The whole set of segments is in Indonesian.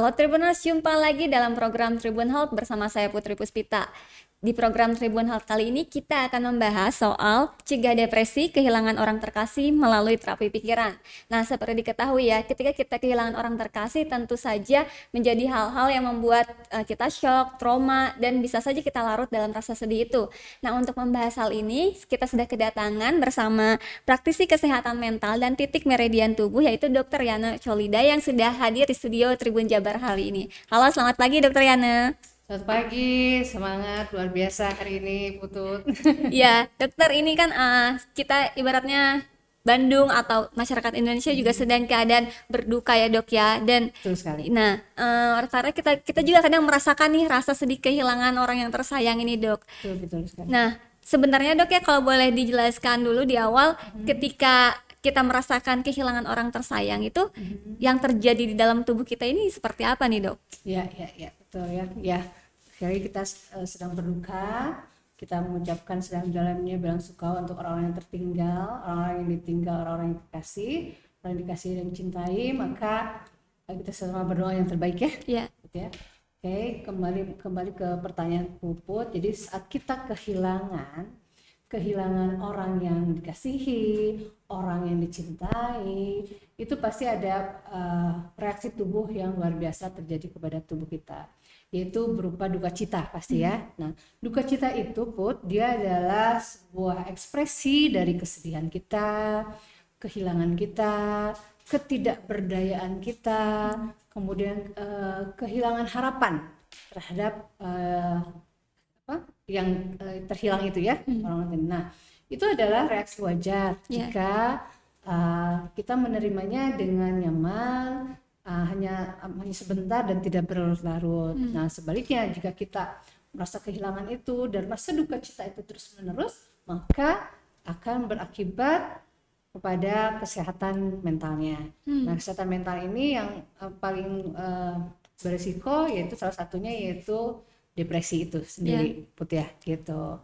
Halo Tribuners, jumpa lagi dalam program Tribun Health bersama saya Putri Puspita. Di program Tribun Health kali ini kita akan membahas soal cegah depresi, kehilangan orang terkasih melalui terapi pikiran. Nah, seperti diketahui ya, ketika kita kehilangan orang terkasih tentu saja menjadi hal-hal yang membuat uh, kita shock, trauma, dan bisa saja kita larut dalam rasa sedih itu. Nah, untuk membahas hal ini, kita sudah kedatangan bersama praktisi kesehatan mental dan titik meridian tubuh yaitu Dr. Yana Cholida yang sudah hadir di studio Tribun Jabar hari ini. Halo, selamat pagi Dr. Yana. Selamat pagi, semangat luar biasa hari ini Putut. ya, dokter ini kan uh, kita ibaratnya Bandung atau masyarakat Indonesia juga sedang keadaan berduka ya dok ya dan betul sekali. Nah, uh, karena kita kita juga kadang merasakan nih rasa sedih kehilangan orang yang tersayang ini dok. Betul betul sekali. Nah, sebenarnya dok ya kalau boleh dijelaskan dulu di awal hmm. ketika kita merasakan kehilangan orang tersayang itu hmm. yang terjadi di dalam tubuh kita ini seperti apa nih dok? Ya ya ya betul ya ya Sekali kita uh, sedang berduka, kita mengucapkan sedang dalamnya bilang suka untuk orang-orang yang tertinggal, orang-orang yang ditinggal, orang-orang yang dikasih, orang yang dikasih dan dicintai, maka uh, kita sama berdoa yang terbaik ya. Iya. Gitu ya. Oke, kembali kembali ke pertanyaan Puput. Jadi saat kita kehilangan kehilangan orang yang dikasihi, orang yang dicintai, itu pasti ada uh, reaksi tubuh yang luar biasa terjadi kepada tubuh kita yaitu berupa duka cita pasti ya. Hmm. Nah, duka cita itu put dia adalah sebuah ekspresi dari kesedihan kita, kehilangan kita, ketidakberdayaan kita, kemudian uh, kehilangan harapan terhadap uh, apa yang uh, terhilang itu ya hmm. orang. Nah, itu adalah reaksi wajar yeah. jika uh, kita menerimanya dengan nyaman, uh, hanya hanya sebentar dan tidak berlarut-larut. Hmm. Nah, sebaliknya jika kita merasa kehilangan itu dan merasa duka cita itu terus-menerus, maka akan berakibat kepada kesehatan mentalnya. Hmm. Nah, kesehatan mental ini yang uh, paling uh, berisiko yaitu salah satunya yaitu depresi itu sendiri, yeah. putih ya, gitu.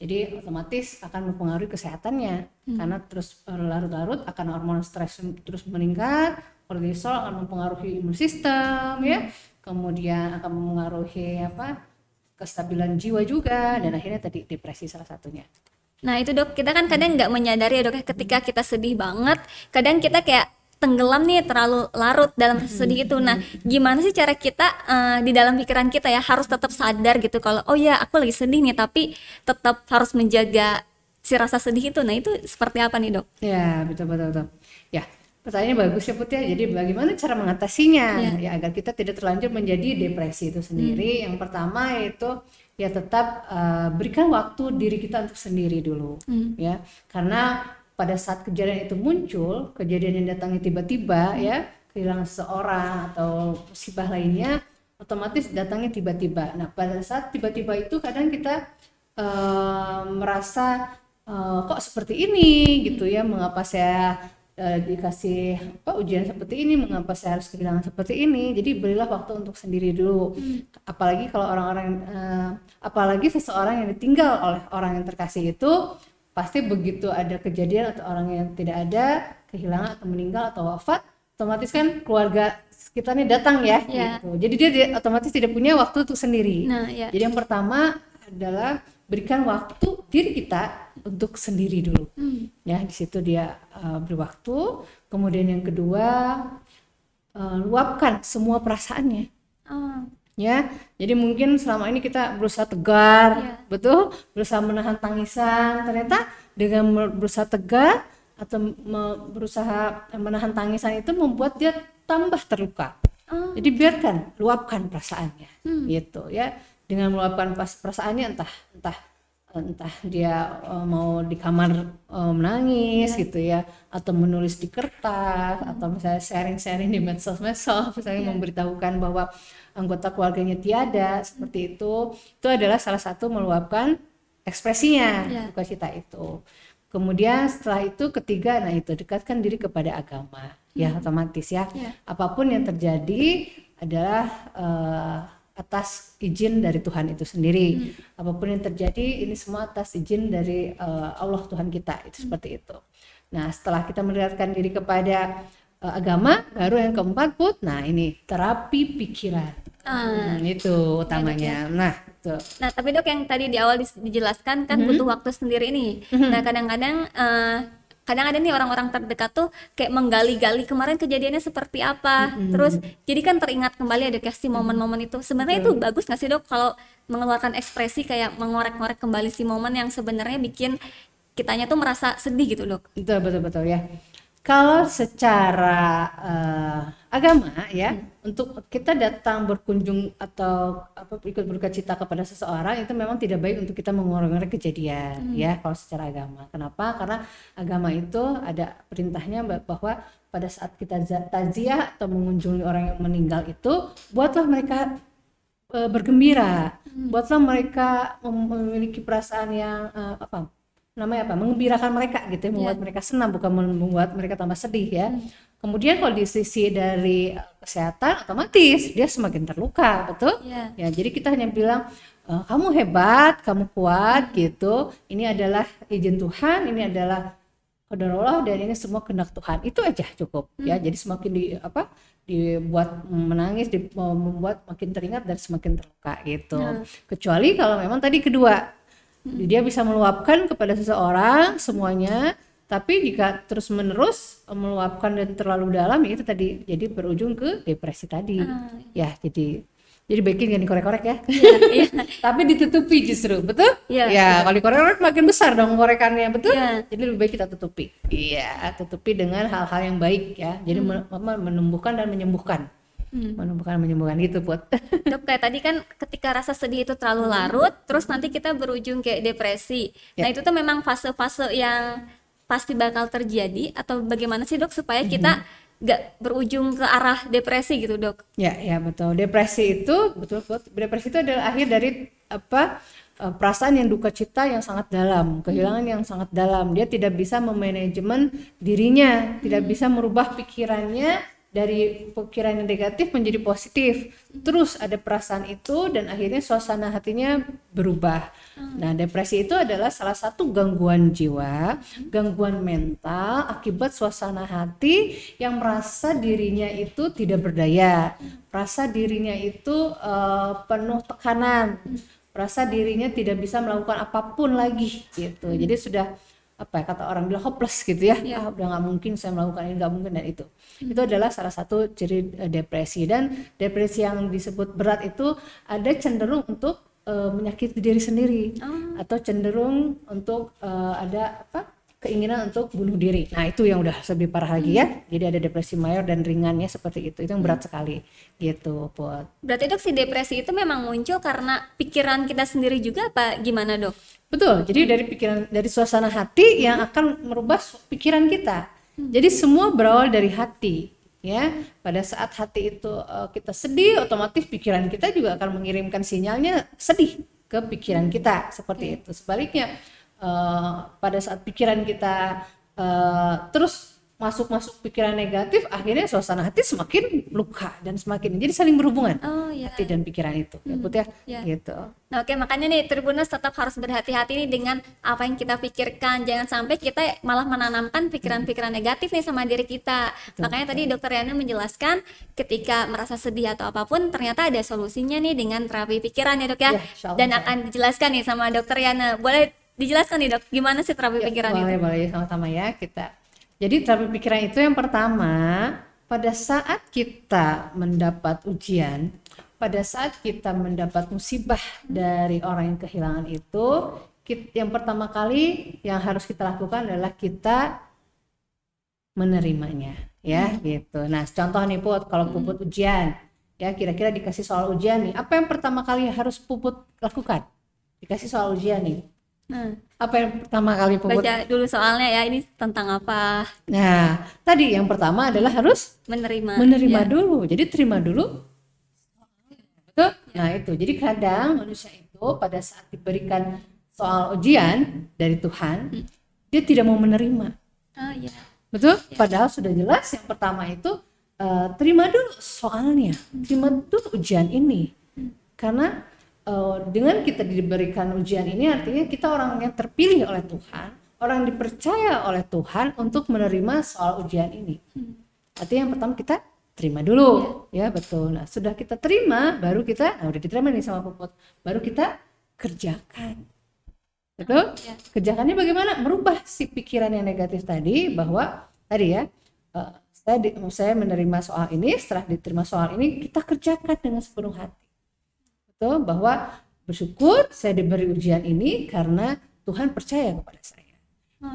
Jadi otomatis akan mempengaruhi kesehatannya hmm. karena terus larut-larut akan hormon stres terus meningkat, kortisol akan mempengaruhi imun sistem ya kemudian akan mempengaruhi apa kestabilan jiwa juga dan akhirnya tadi depresi salah satunya nah itu dok kita kan kadang nggak menyadari ya dok ya, ketika kita sedih banget kadang kita kayak tenggelam nih terlalu larut dalam sedih itu. Nah, gimana sih cara kita uh, di dalam pikiran kita ya harus tetap sadar gitu kalau oh ya aku lagi sedih nih tapi tetap harus menjaga si rasa sedih itu. Nah, itu seperti apa nih, Dok? Ya, betul betul betul. Ya, pertanyaannya bagus ya Putih ya. Jadi bagaimana cara mengatasinya yeah. ya agar kita tidak terlanjur menjadi depresi itu sendiri. Hmm. Yang pertama itu ya tetap uh, berikan waktu diri kita untuk sendiri dulu hmm. ya. Karena pada saat kejadian itu muncul, kejadian yang datangnya tiba-tiba ya, kehilangan seseorang atau musibah lainnya otomatis datangnya tiba-tiba. Nah, pada saat tiba-tiba itu kadang kita uh, merasa uh, kok seperti ini gitu ya, mengapa saya uh, dikasih apa ujian seperti ini mengapa saya harus kehilangan seperti ini jadi berilah waktu untuk sendiri dulu hmm. apalagi kalau orang-orang uh, apalagi seseorang yang ditinggal oleh orang yang terkasih itu pasti begitu ada kejadian atau orang yang tidak ada kehilangan atau meninggal atau wafat otomatis kan keluarga kita nih datang ya yeah. gitu. jadi dia, dia otomatis tidak punya waktu untuk sendiri nah, yeah. jadi yang pertama adalah berikan waktu diri kita untuk sendiri dulu hmm. ya di situ dia uh, beri waktu kemudian yang kedua uh, luapkan semua perasaannya. Ya jadi mungkin selama ini kita berusaha tegar yeah. betul berusaha menahan tangisan ternyata dengan berusaha tegar atau berusaha menahan tangisan itu membuat dia tambah terluka oh. jadi biarkan luapkan perasaannya hmm. gitu ya dengan meluapkan perasaannya entah entah entah dia uh, mau di kamar uh, menangis yeah. gitu ya atau menulis di kertas hmm. atau misalnya sharing-sharing di medsos-medsos misalnya yeah. memberitahukan bahwa anggota keluarganya tiada seperti itu itu adalah salah satu meluapkan ekspresinya yeah. duka cita itu kemudian setelah itu ketiga nah itu dekatkan diri kepada agama ya, hmm. ya otomatis ya yeah. apa pun yang terjadi adalah uh, atas izin dari Tuhan itu sendiri. Hmm. Apa pun yang terjadi ini semua atas izin dari uh, Allah Tuhan kita itu hmm. seperti itu. Nah, setelah kita melihatkan diri kepada eh, agama, baru yang keempat put. Nah ini terapi pikiran. Ah. Hmm, itu utamanya. Nah itu. Nah, tapi dok yang tadi di awal dijelaskan kan Mhm. butuh waktu sendiri nih. Nah, kadang-kadang eh, kadang ada nih orang-orang terdekat tuh kayak menggali-gali kemarin kejadiannya seperti apa. Mhm. Terus jadi kan teringat kembali ada si momen-momen itu. Sebenarnya itu bagus nggak sih dok kalau mengeluarkan ekspresi kayak mengorek-ngorek kembali si momen yang sebenarnya bikin kitanya tuh merasa sedih gitu dok. Betul betul betul ya. Kalau secara eh, agama ya, untuk kita datang berkunjung atau apa ikut berduka cita kepada seseorang itu memang tidak baik untuk kita mengorek kejadian ya kalau secara agama. Kenapa? Karena agama itu ada perintahnya bah- bahwa pada saat kita takziah atau mengunjungi orang yang meninggal itu buatlah mereka eh, bergembira, buatlah mereka mem- memiliki perasaan yang eh, apa namanya apa mengembirakan mereka gitu ya, membuat mereka senang bukan membuat mereka tambah sedih ya. Kemudian kalau di sisi dari eh, kesehatan otomatis dia semakin terluka, betul? Iya. Ya, jadi kita hanya bilang "Eh, kamu hebat, kamu kuat gitu. Ini adalah izin Tuhan, ini adalah qadarullah dan ini semua kehendak Tuhan. Itu aja cukup ya. Jadi semakin di apa? dibuat menangis, di, membuat makin teringat dan semakin terluka gitu. Kecuali kalau memang tadi kedua dia bisa meluapkan kepada seseorang semuanya, tapi jika terus-menerus meluapkan dan terlalu dalam ya itu tadi jadi berujung ke depresi tadi. Ya, jadi jadi baiknya jangan dikorek-korek ya. Iya. tapi ditutupi justru, betul? Iya, Ya, kalau dikorek-korek makin besar dong korekannya, betul? Iya. Jadi lebih baik kita tutupi. Iya, tutupi dengan hal-hal yang baik ya. Jadi apa, menumbuhkan dan menyembuhkan. Menumbuhkan dan menyembuhkan gitu, Put. Dok, kayak tadi kan ketika rasa sedih itu terlalu larut, terus nanti kita berujung kayak depresi. Nah, itu tuh memang fase-fase yang pasti bakal terjadi atau bagaimana sih dok supaya kita nggak berujung ke arah depresi gitu dok? Ya, ya betul. Depresi itu betul betul. Depresi itu adalah akhir dari apa eh, perasaan yang duka cita yang sangat dalam, kehilangan yang sangat dalam. Dia tidak bisa memanajemen dirinya, tidak bisa merubah pikirannya dari pikiran yang negatif menjadi positif. Terus ada perasaan itu dan akhirnya suasana hatinya berubah. Nah, depresi itu adalah salah satu gangguan jiwa, gangguan mental akibat suasana hati yang merasa dirinya itu tidak berdaya, merasa dirinya itu eh, penuh tekanan, merasa dirinya tidak bisa melakukan apa pun lagi gitu. Jadi sudah apa ya kata orang bilang hopeless gitu ya, ah udah nggak mungkin saya melakukan ini nggak mungkin dan itu. Itu adalah salah satu ciri eh, depresi. Dan depresi yang disebut berat itu ada cenderung untuk eh, menyakiti diri sendiri atau cenderung untuk eh, ada apa keinginan untuk bunuh diri. Nah itu yang udah lebih parah lagi ya. Jadi ada depresi mayor dan ringannya seperti itu. Itu yang berat sekali gitu, Put. Berarti dok si depresi itu memang muncul karena pikiran kita sendiri juga apa gimana dok? Betul. Jadi dari pikiran dari suasana hati yang akan merubah pikiran kita. Jadi semua berawal dari hati, ya. Pada saat hati itu eh, kita sedih, otomatis pikiran kita juga akan mengirimkan sinyalnya sedih ke pikiran kita seperti itu. Sebaliknya eh, pada saat pikiran kita eh, terus masuk-masuk pikiran negatif, akhirnya suasana hati semakin luka dan semakin jadi saling berhubungan Oh ya. hati dan pikiran itu, ya Put ya, ya. gitu. Nah, oke makanya nih Tribuners tetap harus berhati-hati nih dengan apa yang kita pikirkan. Jangan sampai kita malah menanamkan pikiran-pikiran negatif nih sama diri kita. makanya tadi Dokter Yana menjelaskan ketika merasa sedih atau apa pun ternyata ada solusinya nih dengan terapi pikiran ya dok ya. Ya. Dan akan dijelaskan nih sama Dokter Yana. Boleh dijelaskan nih dok. Gimana sih terapi pikiran itu? boleh. Boleh sama-sama ya kita. Jadi terapi pikiran itu yang pertama pada saat kita mendapat ujian pada saat kita mendapat musibah dari orang yang kehilangan itu kit- yang pertama kali yang harus kita lakukan adalah kita menerimanya ya gitu. Nah contoh nih Put kalau Puput ujian ya kira-kira dikasih soal ujian nih apa yang pertama kali harus Puput lakukan? Dikasih soal ujian nih Nah, apa yang pertama kali Puput baca dulu soalnya ya ini tentang apa? Nah, tadi yang pertama adalah harus Menerima. menerima Ya. dulu. Jadi terima dulu. Betul? Nah, itu. Jadi kadang manusia itu pada saat diberikan soal ujian dari Tuhan, dia tidak mau menerima. Oh iya. Betul? Padahal sudah jelas yang pertama itu eh, terima dulu soalnya, terima dulu ujian ini. Karena eh, dengan kita diberikan ujian ini artinya kita orang yang terpilih oleh Tuhan, orang yang dipercaya oleh Tuhan untuk menerima soal ujian ini. Artinya yang pertama kita terima dulu, ya betul. Nah sudah kita terima, baru kita, nah udah diterima nih sama Puput, baru kita kerjakan. Betul? Ya. Kerjakannya bagaimana? Merubah si pikiran yang negatif tadi bahwa tadi ya, eh, saya di- saya menerima soal ini, setelah diterima soal ini kita kerjakan dengan sepenuh hati. Betul? Bahwa bersyukur saya diberi ujian ini karena Tuhan percaya kepada saya.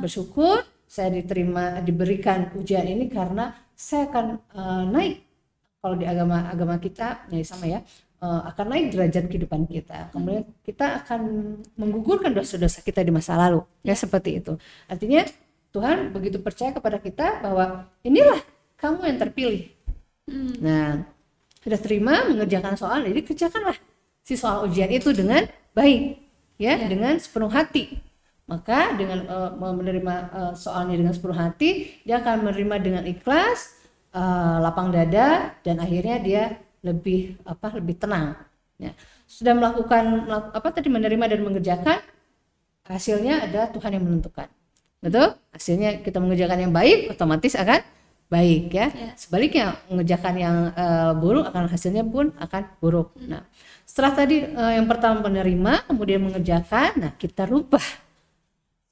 Bersyukur saya diterima diberikan ujian ini karena saya akan eh, naik. Kalau di agama agama kita ya sama ya eh, akan naik derajat kehidupan kita. Kemudian kita akan menggugurkan dosa-dosa kita di masa lalu. Ya. seperti itu. Artinya Tuhan begitu percaya kepada kita bahwa inilah kamu yang terpilih. Hmm. nah sudah terima mengerjakan soal jadi kerjakanlah si soal ujian itu dengan baik ya Ya. dengan sepenuh hati. Maka dengan eh, menerima eh, soalnya dengan sepenuh hati dia akan menerima dengan ikhlas eh, lapang dada dan akhirnya dia lebih apa lebih tenang ya. Sudah melakukan melak- apa tadi menerima dan mengerjakan hasilnya ada Tuhan yang menentukan. Betul? Hasilnya kita mengerjakan yang baik otomatis akan baik ya. Ya. sebaliknya mengerjakan yang eh, buruk akan hasilnya pun akan buruk. Nah setelah tadi eh, yang pertama menerima kemudian mengerjakan nah kita rubah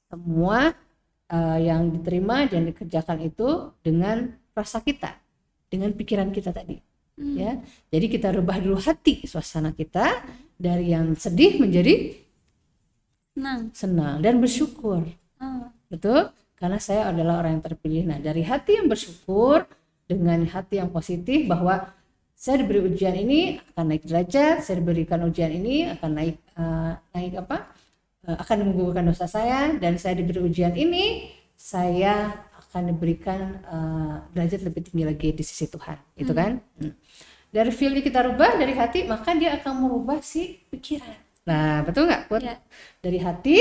semua eh, yang diterima dan dikerjakan itu dengan rasa kita dengan pikiran kita tadi Hmm. ya jadi kita rubah dulu hati suasana kita dari yang sedih menjadi Senang. senang dan bersyukur Oh. betul karena saya adalah orang yang terpilih nah dari hati yang bersyukur dengan hati yang positif bahwa saya diberi ujian ini akan naik derajat. Saya diberikan ujian ini akan naik eh, naik apa? Eh, akan menggugurkan dosa saya. Dan saya diberi ujian ini saya akan diberikan eh, derajat lebih tinggi lagi di sisi Tuhan. Itu kan? Hmm. dari feelnya kita rubah dari hati maka dia akan merubah si pikiran. Nah betul nggak? Ya. dari hati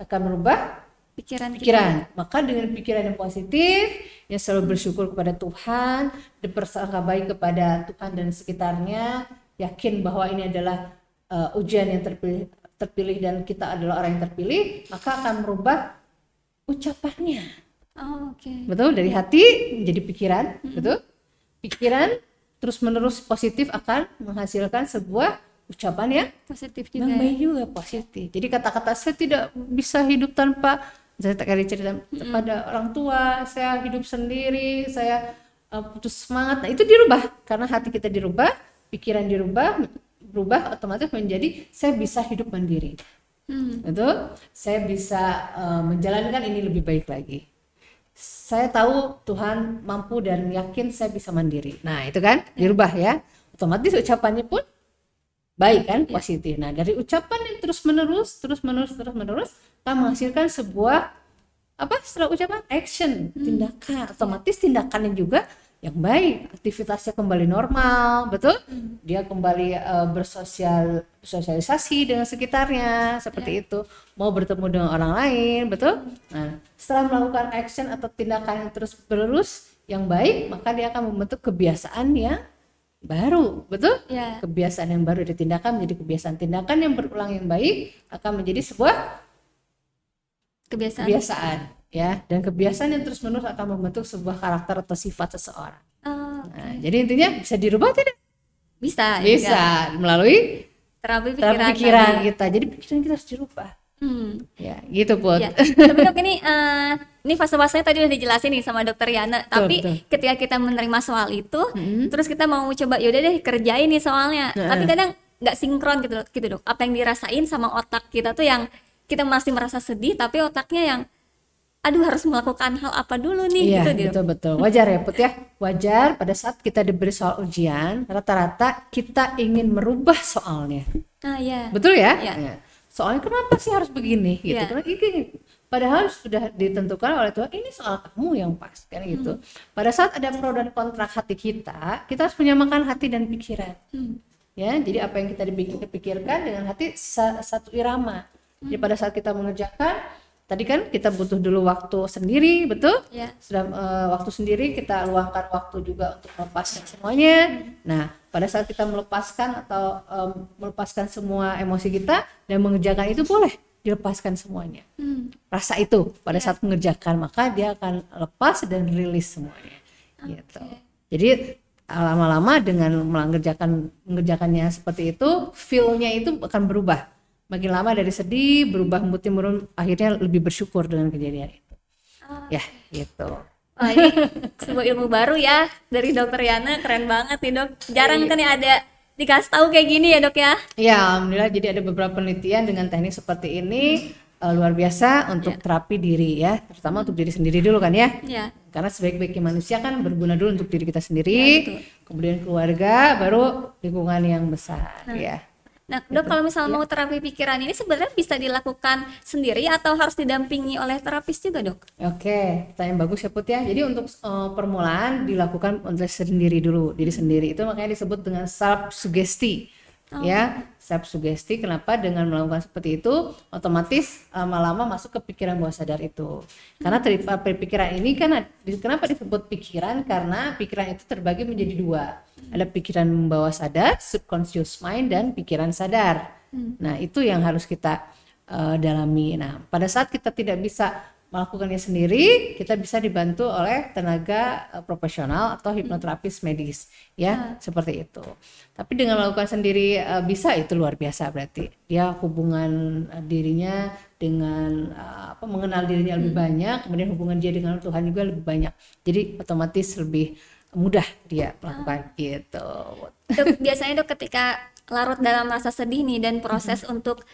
akan merubah Pikiran kita. pikiran. Maka dengan pikiran yang positif, yang selalu bersyukur kepada Tuhan, berprasangka baik kepada Tuhan dan sekitarnya, yakin bahwa ini adalah uh, ujian yang terpilih, terpilih dan kita adalah orang yang terpilih, maka akan merubah ucapannya. Oh, oke. Betul? Dari hati menjadi pikiran, betul? Pikiran terus-menerus positif akan menghasilkan sebuah ucapan yang Positif juga. yang ya. baik juga positif. Jadi kata-kata saya tidak bisa hidup tanpa saya tak kali cerita kepada orang tua, saya hidup sendiri, saya uh, putus semangat. Nah, itu dirubah karena hati kita dirubah, pikiran dirubah, berubah otomatis menjadi saya bisa hidup mandiri. Hmm. Betul? Saya bisa uh, menjalankan ini lebih baik lagi. Saya tahu Tuhan mampu dan yakin saya bisa mandiri. Nah, itu kan dirubah ya. Otomatis ucapannya pun baik kan, positif. Nah, dari ucapan yang terus-menerus, terus-menerus, terus-menerus akan menghasilkan sebuah apa setelah ucapan action, tindakan. Otomatis tindakannya juga yang baik, aktivitasnya kembali normal, betul? Dia kembali eh, bersosial sosialisasi dengan sekitarnya seperti itu. Mau bertemu dengan orang lain, betul? Nah, setelah melakukan action atau tindakan yang terus menerus yang baik, maka dia akan membentuk kebiasaan yang baru, betul? Ya. Kebiasaan yang baru dari tindakan menjadi kebiasaan tindakan yang berulang yang baik akan menjadi sebuah Kebiasaan. kebiasaan ya dan kebiasaan yang terus menerus akan membentuk sebuah karakter atau sifat seseorang. Oh, Nah, jadi intinya bisa dirubah tidak? bisa. Bisa juga. melalui Terapi pikiran. pikiran tadi. kita. Jadi pikiran kita harus dirubah. Hmm. Ya, gitu Put. Ya. Tapi dok ini eh, ini fase-fasenya tadi udah dijelasin nih sama dokter Yana. Tapi betul. ketika kita menerima soal itu, Mm-mm. terus kita mau coba yaudah deh kerjain nih soalnya. Heeh. Tapi kadang nggak sinkron gitu gitu dok. Apa yang dirasain sama otak kita tuh yang kita masih merasa sedih, tapi otaknya yang aduh harus melakukan hal apa dulu nih Iya, gitu betul betul. Wajar ya, Put ya. Wajar pada saat kita diberi soal ujian, rata-rata kita ingin merubah soalnya. Nah ya. Betul ya? Iya. Ya. Soalnya kenapa sih harus begini gitu? Iya. Karena ini padahal sudah ditentukan oleh Tuhan ini soal kamu yang pas kan gitu. Pada saat ada pro dan kontra hati kita, kita harus menyamakan hati dan pikiran. Hmm. Ya, jadi apa yang kita dipikir- pikirkan dengan hati sa- satu irama. Jadi pada saat kita mengerjakan, tadi kan kita butuh dulu waktu sendiri, betul? Ya. sudah eh, waktu sendiri kita luangkan waktu juga untuk melepaskan semuanya. Nah, pada saat kita melepaskan atau em, melepaskan semua emosi kita dan mengerjakan itu boleh dilepaskan semuanya. Hmm. Rasa itu pada saat mengerjakan maka dia akan lepas dan rilis semuanya. gitu. Jadi lama-lama dengan mengerjakan mengerjakannya seperti itu, feel-nya itu akan berubah. Makin lama dari sedih berubah moodnya menurun, akhirnya lebih bersyukur dengan kejadian itu. Ya, gitu. Wah ini sebuah ilmu baru ya dari dokter Yana keren banget nih dok. Jarang kan nih ada dikasih tahu kayak gini ya dok ya. Ya, alhamdulillah jadi ada beberapa penelitian dengan teknik seperti ini eh, luar biasa untuk terapi diri ya, terutama untuk diri sendiri dulu kan ya. Ya. Karena sebaik-baiknya manusia kan berguna dulu untuk diri kita sendiri, kemudian keluarga, baru lingkungan yang besar ya. Nah dok kalau misalnya mau terapi pikiran ini sebenarnya bisa dilakukan sendiri atau harus didampingi oleh terapis juga dok? Oke, pertanyaan bagus ya Put ya. Jadi untuk eh, permulaan dilakukan oleh sendiri dulu, diri sendiri. Itu makanya disebut dengan self sugesti. Ya, self sugesti. Kenapa dengan melakukan seperti itu otomatis lama-lama masuk ke pikiran bawah sadar itu. Karena dari pikiran ini kan kenapa disebut pikiran? Karena pikiran itu terbagi menjadi dua. Ada pikiran bawah sadar, subconscious mind dan pikiran sadar. Nah, itu yang harus kita eh, dalami. Nah, pada saat kita tidak bisa melakukannya sendiri, kita bisa dibantu oleh tenaga eh, profesional atau hipnoterapis medis, ya seperti itu. Tapi dengan melakukan sendiri eh, bisa itu luar biasa berarti. Dia hubungan eh, dirinya dengan apa mengenal dirinya lebih banyak, kemudian hubungan dia dengan Tuhan juga lebih banyak. Jadi otomatis lebih mudah dia melakukan gitu. Dok biasanya dok ketika larut dalam rasa sedih nih dan proses untuk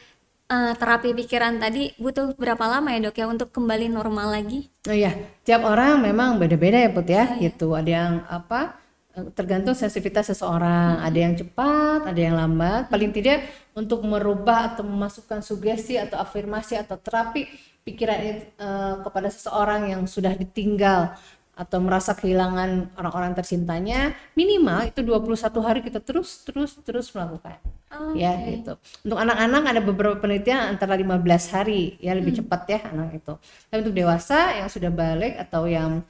eh, terapi pikiran tadi butuh berapa lama ya dok ya untuk kembali normal lagi? Oh iya, tiap orang memang beda-beda ya Put ya, gitu. Ada yang apa eh, tergantung sensitivitas seseorang, ada yang cepat, ada yang lambat. Paling tidak untuk merubah atau memasukkan sugesti atau afirmasi atau terapi pikiran eh, kepada seseorang yang sudah ditinggal atau merasa kehilangan orang-orang tercintanya, minimal itu 21 hari kita terus terus terus melakukan. Oh, ya gitu. Untuk anak-anak ada beberapa penelitian antara 15 hari ya lebih cepat ya anak itu. Tapi untuk dewasa yang sudah balik atau yang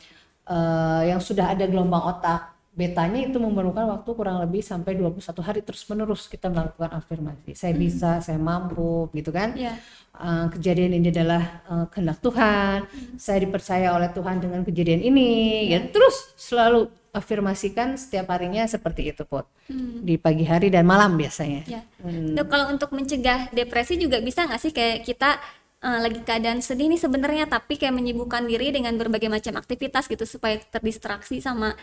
eh, yang sudah ada gelombang otak betanya itu memerlukan waktu kurang lebih sampai 21 hari terus menerus kita melakukan afirmasi. Saya bisa, saya mampu gitu kan. Iya. Eh, kejadian ini adalah eh, kehendak Tuhan. Saya dipercaya oleh Tuhan dengan kejadian ini. Ya terus selalu afirmasikan setiap harinya seperti itu, Pot. Di pagi hari dan malam biasanya. Ya. Hmm. Dok, kalau untuk mencegah depresi juga bisa nggak sih kayak kita eh, lagi keadaan sedih nih sebenarnya tapi kayak menyibukkan diri dengan berbagai macam aktivitas gitu supaya terdistraksi sama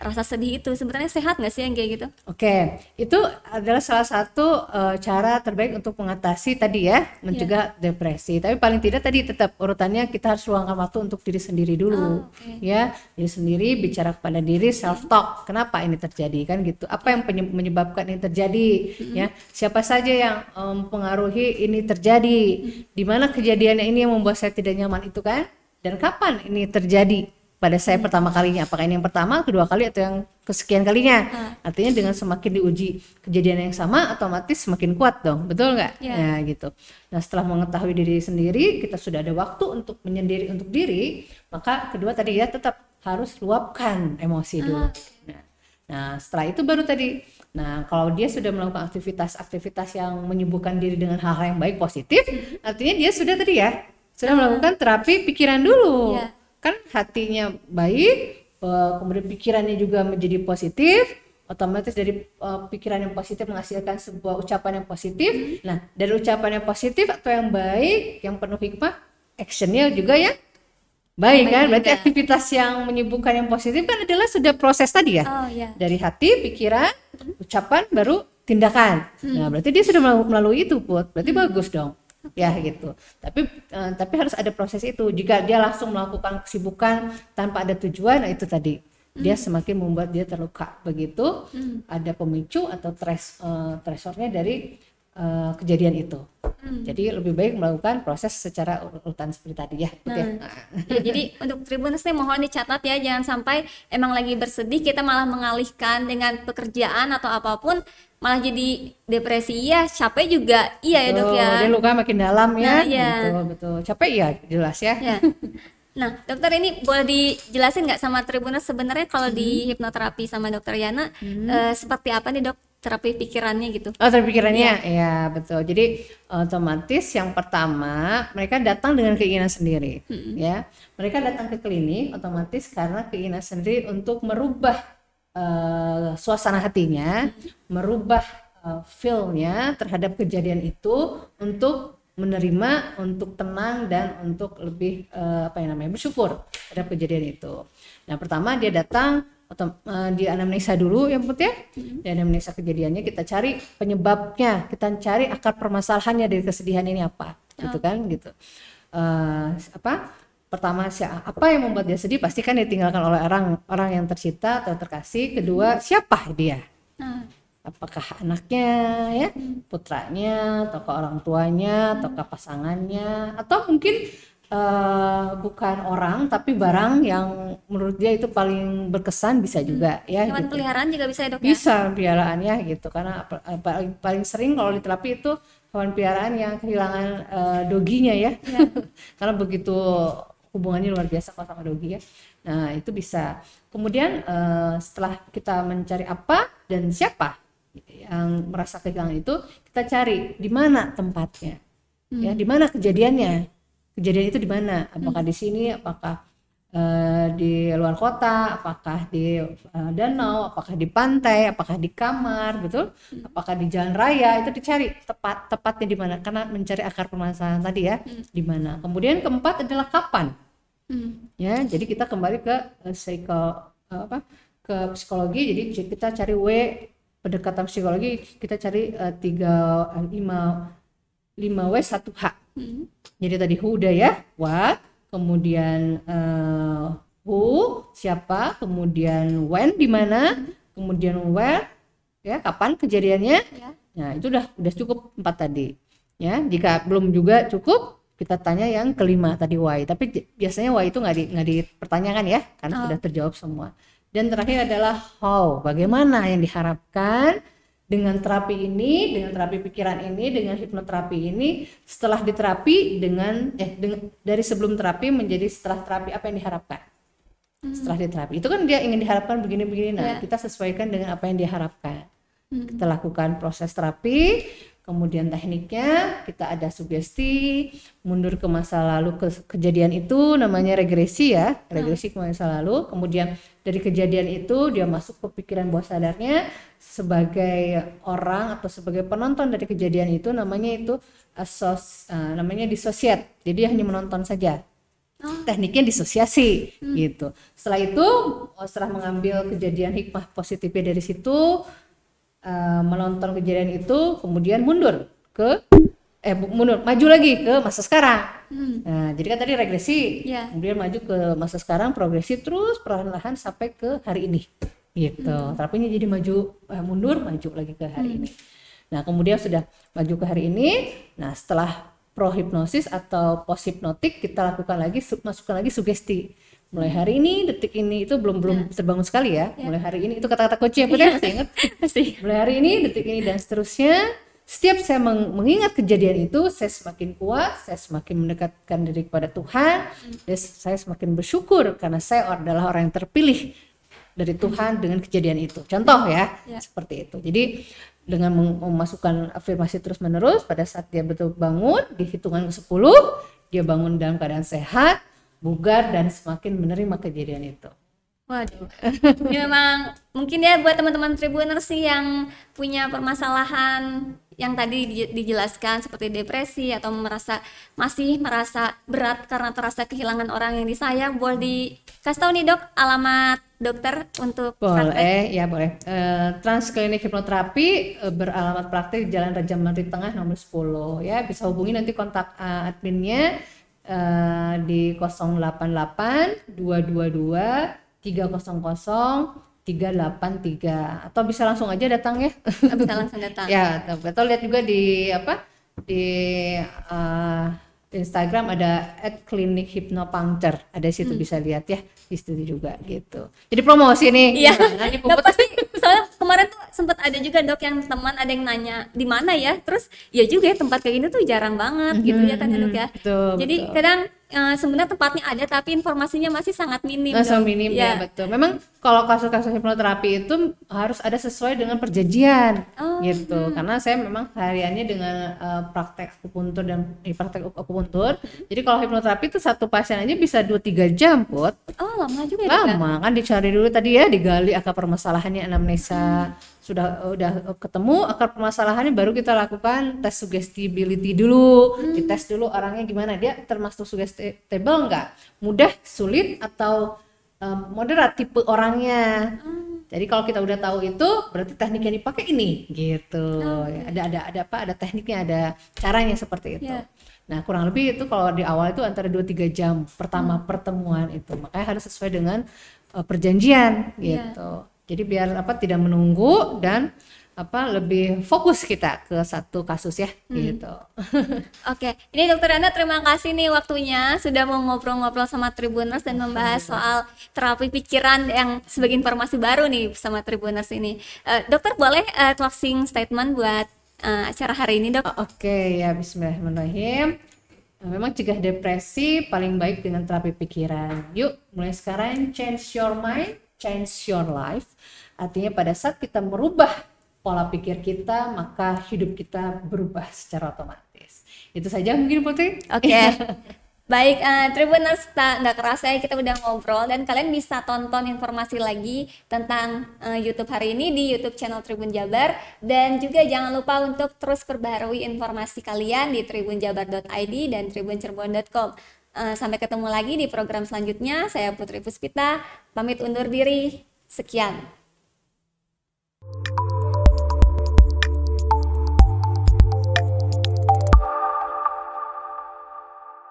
rasa sedih itu. Sebenarnya sehat nggak sih yang kayak gitu? Oke, itu adalah salah satu eh, cara terbaik untuk mengatasi tadi ya, mencegah depresi. Tapi paling tidak tadi tetap urutannya kita harus luangkan waktu untuk diri sendiri dulu, Oh, oke. ya, diri sendiri bicara kepada diri, self talk. Kenapa ini terjadi kan gitu? Apa yang menyebabkan ini terjadi? Ya, siapa saja yang eh, mempengaruhi ini terjadi? Di mana kejadiannya ini yang membuat saya tidak nyaman itu kan? Dan kapan ini terjadi? Pada saya pertama kalinya. Apakah ini yang pertama kedua kali atau yang kesekian kalinya? Artinya dengan semakin diuji kejadian yang sama otomatis semakin kuat dong. Betul nggak? Ya. ya gitu. Nah setelah mengetahui diri sendiri kita sudah ada waktu untuk menyendiri untuk diri maka kedua tadi ya tetap harus luapkan emosi dulu. nah, nah setelah itu baru tadi. Nah kalau dia sudah melakukan aktivitas-aktivitas yang menyibukkan diri dengan hal-hal yang baik positif artinya dia sudah tadi ya sudah melakukan terapi pikiran dulu. Ya. Kan hatinya baik eh, kemudian pikirannya juga menjadi positif otomatis dari eh, pikiran yang positif menghasilkan sebuah ucapan yang positif. Nah dari ucapan yang positif atau yang baik yang penuh hikmah actionnya juga ya baik Baik kan? Berarti juga. aktivitas yang menyibukkan yang positif kan adalah sudah proses tadi ya? Oh ya. dari hati pikiran ucapan baru tindakan. Nah berarti dia sudah melalu- melalui itu put. Berarti bagus dong ya gitu. Tapi eh, tapi harus ada proses itu. Jika dia langsung melakukan kesibukan tanpa ada tujuan nah itu tadi. Dia semakin membuat dia terluka. Begitu ada pemicu atau tres eh, tresornya dari eh, kejadian itu. Jadi lebih baik melakukan proses secara urutan seperti tadi. Ya Put, ya. Ya, jadi untuk Tribuners nih mohon dicatat ya jangan sampai emang lagi bersedih kita malah mengalihkan dengan pekerjaan atau apa pun malah jadi depresi iya capek juga iya ya dok ya dia luka makin dalam ya. Nah, iya. Betul, betul. Capek ya, jelas ya. Ya. Nah, dokter ini boleh dijelasin nggak sama Tribuners sebenarnya kalau di Hmm. hipnoterapi sama dokter Yana eh, seperti apa nih dok terapi pikirannya gitu. Oh, terapi pikirannya, ya betul. Jadi otomatis yang pertama mereka datang dengan keinginan sendiri, ya. Mereka datang ke klinik otomatis karena keinginan sendiri untuk merubah eh, suasana hatinya, merubah eh, feel-nya terhadap kejadian itu untuk menerima, untuk tenang dan untuk lebih eh, apa yang namanya bersyukur terhadap kejadian itu. Nah, pertama dia datang atau eh, di anamnesa dulu yang penting ya. Di anamnesa kejadiannya kita cari penyebabnya, kita cari akar permasalahannya dari kesedihan ini apa, gitu kan, gitu. Eh, apa? Pertama si apa yang membuat dia sedih? Pasti kan ditinggalkan oleh orang orang yang tercinta atau terkasih. Kedua, siapa dia? Nah, apakah anaknya ya putranya ataukah orang tuanya ataukah pasangannya? Atau mungkin eh, bukan orang tapi barang yang menurut dia itu paling berkesan bisa juga ya hewan gitu. peliharaan juga bisa ya dok ya? bisa piaraannya gitu. Karena eh, paling, paling sering kalau di terapi itu hewan piaraan yang kehilangan eh, doginya ya. Karena begitu hubungannya luar biasa kalau sama dogi ya. Nah itu bisa. Kemudian eh, setelah kita mencari apa dan siapa yang merasa kehilangan itu kita cari di mana tempatnya ya di mana kejadiannya. Kejadian itu di mana? Apakah di sini? Apakah eh, di luar kota apakah di eh, danau apakah di pantai apakah di kamar betul apakah di jalan raya itu dicari tepat tepatnya di mana. Karena mencari akar permasalahan tadi ya di mana. Kemudian keempat adalah kapan. Hmm. ya jadi kita kembali ke eh, psiko apa ke psikologi. Jadi kita cari W pendekatan psikologi. Kita cari tiga lima lima W satu H. Hmm. jadi tadi who udah ya what kemudian eh, who siapa kemudian when di mana kemudian where ya kapan kejadiannya Ya. Nah, itu udah udah cukup empat tadi. Ya, jika belum juga cukup, kita tanya yang kelima tadi why. Tapi biasanya why itu nggak di nggak dipertanyakan ya, karena Oh. sudah terjawab semua. Dan terakhir adalah how, bagaimana yang diharapkan dengan terapi ini, dengan terapi pikiran ini, dengan hipnoterapi ini, setelah diterapi dengan eh dengan, dari sebelum terapi menjadi setelah terapi apa yang diharapkan. Setelah diterapi itu kan dia ingin diharapkan begini-begini. Nah, Ya. kita sesuaikan dengan apa yang diharapkan Hmm. kita lakukan proses terapi kemudian tekniknya kita ada sugesti mundur ke masa lalu ke kejadian itu namanya regresi ya regresi ke masa lalu kemudian dari kejadian itu dia masuk ke pikiran bawah sadarnya sebagai orang atau sebagai penonton dari kejadian itu namanya itu asos eh, namanya disosiat jadi dia hanya menonton saja Oh. tekniknya disosiasi gitu. Setelah itu setelah mengambil kejadian hikmah positifnya dari situ eh, menonton kejadian itu kemudian mundur ke eh mundur maju lagi ke masa sekarang. Hmm. Nah, jadi kan tadi regresi, Ya. kemudian maju ke masa sekarang progresi terus perlahan-lahan sampai ke hari ini. Gitu. Terapinya jadi maju eh, mundur maju lagi ke hari ini. Nah, kemudian sudah maju ke hari ini. Nah, setelah prohipnosis atau post hipnotik kita lakukan lagi su- masukkan lagi sugesti. Mulai hari ini, detik ini itu belum belum terbangun sekali ya. Mulai hari ini itu kata-kata coach ya, Putri, masih ingat? Pasti. Mulai hari ini, detik ini dan seterusnya. Setiap saya meng- mengingat kejadian itu, saya semakin kuat, saya semakin mendekatkan diri kepada Tuhan, dan saya semakin bersyukur karena saya adalah orang yang terpilih dari Tuhan dengan kejadian itu. Contoh ya, Ya. seperti itu. Jadi dengan mem- memasukkan afirmasi terus-menerus, pada saat dia betul bangun di hitungan ke-10, dia bangun dalam keadaan sehat, bugar dan semakin menerima kejadian itu. Waduh, ini memang mungkin ya buat teman-teman Tribuners sih yang punya permasalahan yang tadi di- dijelaskan seperti depresi atau merasa masih merasa berat karena terasa kehilangan orang yang disayang, boleh dikasih tahu nih dok alamat dokter untuk praktek? Boleh, ya boleh. Eh, Transklinik Hipnoterapi eh, beralamat praktik di Jalan Raja Mandri Tengah nomor 10 ya. Bisa hubungi nanti kontak eh, adminnya eh, di 088 222 300 383 atau bisa langsung aja datang ya. Nggak bisa langsung datang. ya, atau atau lihat juga di apa? Di eh, Instagram ada @klinik_hipnopuncture. Ada di situ bisa lihat ya. Di situ juga gitu. Jadi promosi nih. Iya. Nggak dipuput. pasti kemarin tuh sempat ada juga dok yang teman ada yang nanya di mana ya? Terus ya juga ya tempat kayak gini tuh jarang banget gitu ya kan ya dok ya. Betul, jadi betul. kadang eh, sebenarnya tempatnya ada tapi informasinya masih sangat minim. Langsung dong. minim Ya. ya betul. Memang kalau kasus-kasus hipnoterapi itu harus ada sesuai dengan perjanjian Oh, gitu. Karena saya memang hariannya dengan eh, praktek akupuntur dan eh, praktek akupuntur. Jadi kalau hipnoterapi itu satu pasien aja bisa 2-3 jam, Put. Oh lama juga ya ya? Lama kan dicari dulu tadi ya, digali akar permasalahannya anamnesa. Sudah udah ketemu akar permasalahannya baru kita lakukan tes suggestibility dulu. Dites dulu orangnya gimana, dia termasuk suggestible enggak? Mudah, sulit atau um, moderat tipe orangnya. Jadi kalau kita udah tahu itu, berarti teknik yang dipakai ini, gitu. Ya, Ada ada ada apa? Ada tekniknya, ada caranya seperti itu. Ya. Nah, kurang lebih itu kalau di awal itu antara 2-3 jam pertama pertemuan itu. Makanya harus sesuai dengan uh, perjanjian gitu. Jadi biar apa tidak menunggu dan apa lebih fokus kita ke satu kasus ya gitu. Oke, ini Dokter Ana terima kasih nih waktunya sudah mau ngobrol-ngobrol sama Tribuners dan membahas soal terapi pikiran yang sebagai informasi baru nih sama Tribuners ini. Eh, dokter boleh eh, closing statement buat eh, acara hari ini dok? Oke ya Bismillahirrahmanirrahim. Memang cegah depresi paling baik dengan terapi pikiran. Yuk mulai sekarang change your mind, change your life. Artinya pada saat kita merubah pola pikir kita, maka hidup kita berubah secara otomatis. Itu saja mungkin Putri. Oke. Baik, eh, Tribuners, tak nggak kerasa ya kita udah ngobrol dan kalian bisa tonton informasi lagi tentang eh, YouTube hari ini di YouTube channel Tribun Jabar dan juga jangan lupa untuk terus perbarui informasi kalian di tribunjabar.id dan tribuncerbon.com. Eh, sampai ketemu lagi di program selanjutnya. Saya Putri Puspita, pamit undur diri. Sekian.